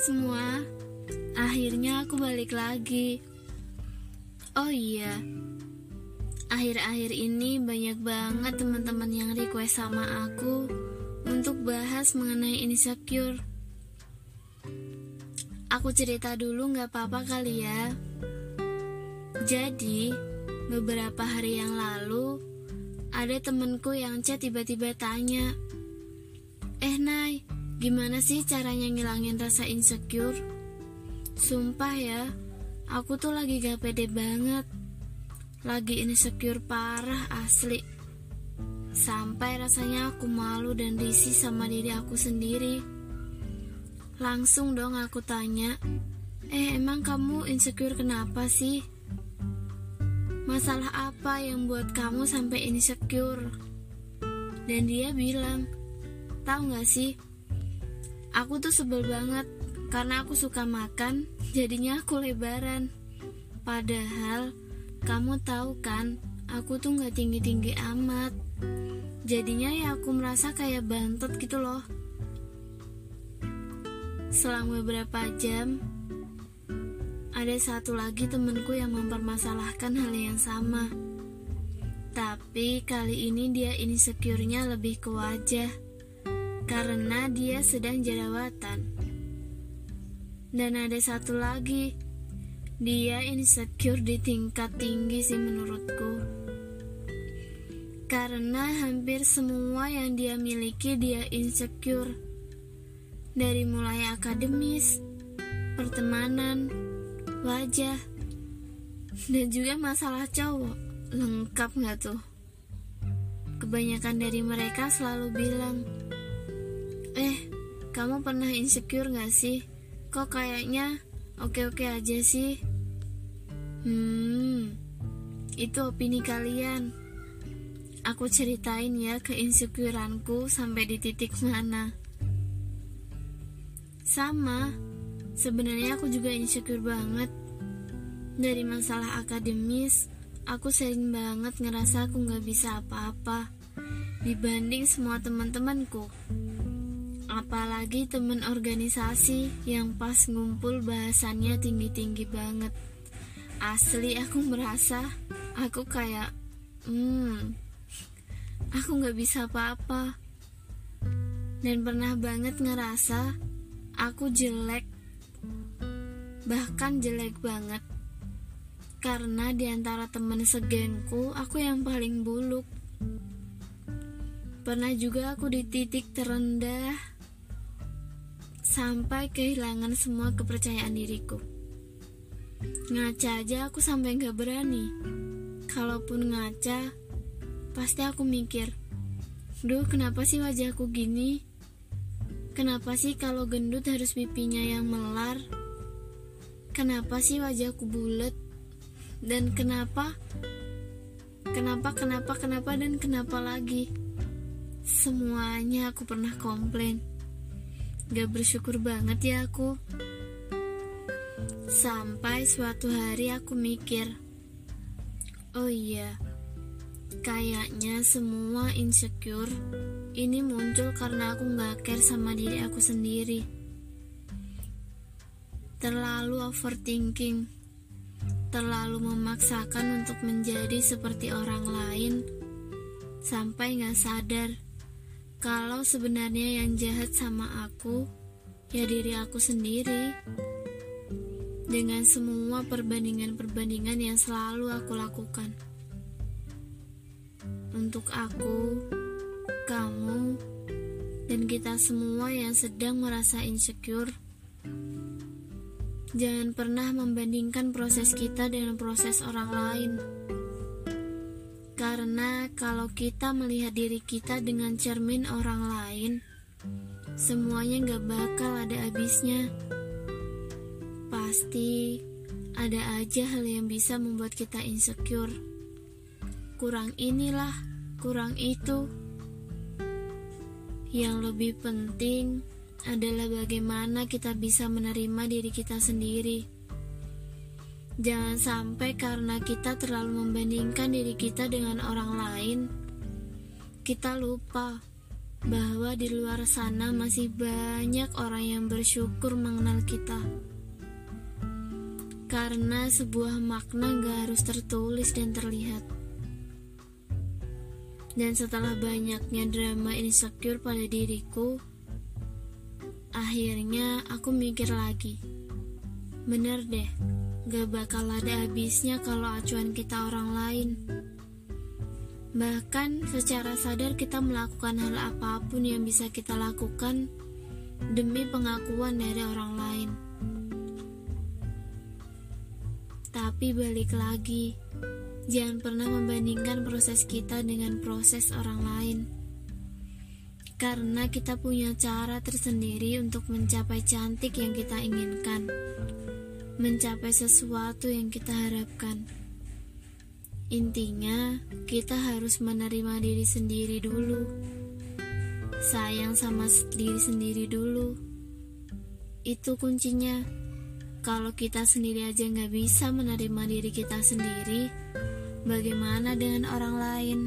semua, akhirnya aku balik lagi. Oh iya, akhir-akhir ini banyak banget teman-teman yang request sama aku untuk bahas mengenai insecure. Aku cerita dulu gak apa-apa kali ya. Jadi, beberapa hari yang lalu, ada temenku yang chat tiba-tiba tanya, Eh Nay, gimana sih caranya ngilangin rasa insecure? Sumpah ya, aku tuh lagi gak pede banget. Lagi insecure parah asli. Sampai rasanya aku malu dan risih sama diri aku sendiri. Langsung dong aku tanya, Eh emang kamu insecure kenapa sih? Masalah apa yang buat kamu sampai insecure? Dan dia bilang, tahu gak sih? Aku tuh sebel banget karena aku suka makan, jadinya aku lebaran. Padahal kamu tahu kan, aku tuh gak tinggi-tinggi amat. Jadinya ya aku merasa kayak bantet gitu loh. Selang beberapa jam, ada satu lagi temenku yang mempermasalahkan hal yang sama. Tapi kali ini dia insecure-nya lebih ke wajah karena dia sedang jerawatan. Dan ada satu lagi, dia insecure di tingkat tinggi sih menurutku. Karena hampir semua yang dia miliki dia insecure. Dari mulai akademis, pertemanan, wajah, dan juga masalah cowok. Lengkap nggak tuh? Kebanyakan dari mereka selalu bilang, Eh, kamu pernah insecure gak sih? Kok kayaknya oke-oke aja sih? Hmm, itu opini kalian. Aku ceritain ya ke insecureanku sampai di titik mana. Sama, sebenarnya aku juga insecure banget. Dari masalah akademis, aku sering banget ngerasa aku gak bisa apa-apa dibanding semua teman-temanku apalagi temen organisasi yang pas ngumpul bahasannya tinggi-tinggi banget. Asli aku merasa aku kayak hmm aku nggak bisa apa-apa. Dan pernah banget ngerasa aku jelek bahkan jelek banget. Karena di antara temen segengku aku yang paling buluk. Pernah juga aku di titik terendah sampai kehilangan semua kepercayaan diriku. Ngaca aja aku sampai gak berani. Kalaupun ngaca, pasti aku mikir, Duh kenapa sih wajahku gini? Kenapa sih kalau gendut harus pipinya yang melar? Kenapa sih wajahku bulat? Dan kenapa? Kenapa, kenapa, kenapa, dan kenapa lagi? Semuanya aku pernah komplain. Gak bersyukur banget ya aku. Sampai suatu hari aku mikir, oh iya, kayaknya semua insecure ini muncul karena aku gak care sama diri aku sendiri. Terlalu overthinking, terlalu memaksakan untuk menjadi seperti orang lain, sampai gak sadar kalau sebenarnya yang jahat sama aku ya diri aku sendiri dengan semua perbandingan-perbandingan yang selalu aku lakukan untuk aku, kamu, dan kita semua yang sedang merasa insecure. Jangan pernah membandingkan proses kita dengan proses orang lain. Karena kalau kita melihat diri kita dengan cermin orang lain, semuanya gak bakal ada habisnya. Pasti ada aja hal yang bisa membuat kita insecure. Kurang inilah, kurang itu. Yang lebih penting adalah bagaimana kita bisa menerima diri kita sendiri Jangan sampai karena kita terlalu membandingkan diri kita dengan orang lain, kita lupa bahwa di luar sana masih banyak orang yang bersyukur mengenal kita. Karena sebuah makna gak harus tertulis dan terlihat. Dan setelah banyaknya drama insecure pada diriku, akhirnya aku mikir lagi. Bener deh, gak bakal ada habisnya kalau acuan kita orang lain. Bahkan secara sadar kita melakukan hal apa pun yang bisa kita lakukan demi pengakuan dari orang lain. Tapi balik lagi, jangan pernah membandingkan proses kita dengan proses orang lain. Karena kita punya cara tersendiri untuk mencapai cantik yang kita inginkan, mencapai sesuatu yang kita harapkan. Intinya, kita harus menerima diri sendiri dulu. Sayang sama diri sendiri dulu. Itu kuncinya. Kalau kita sendiri aja nggak bisa menerima diri kita sendiri, bagaimana dengan orang lain?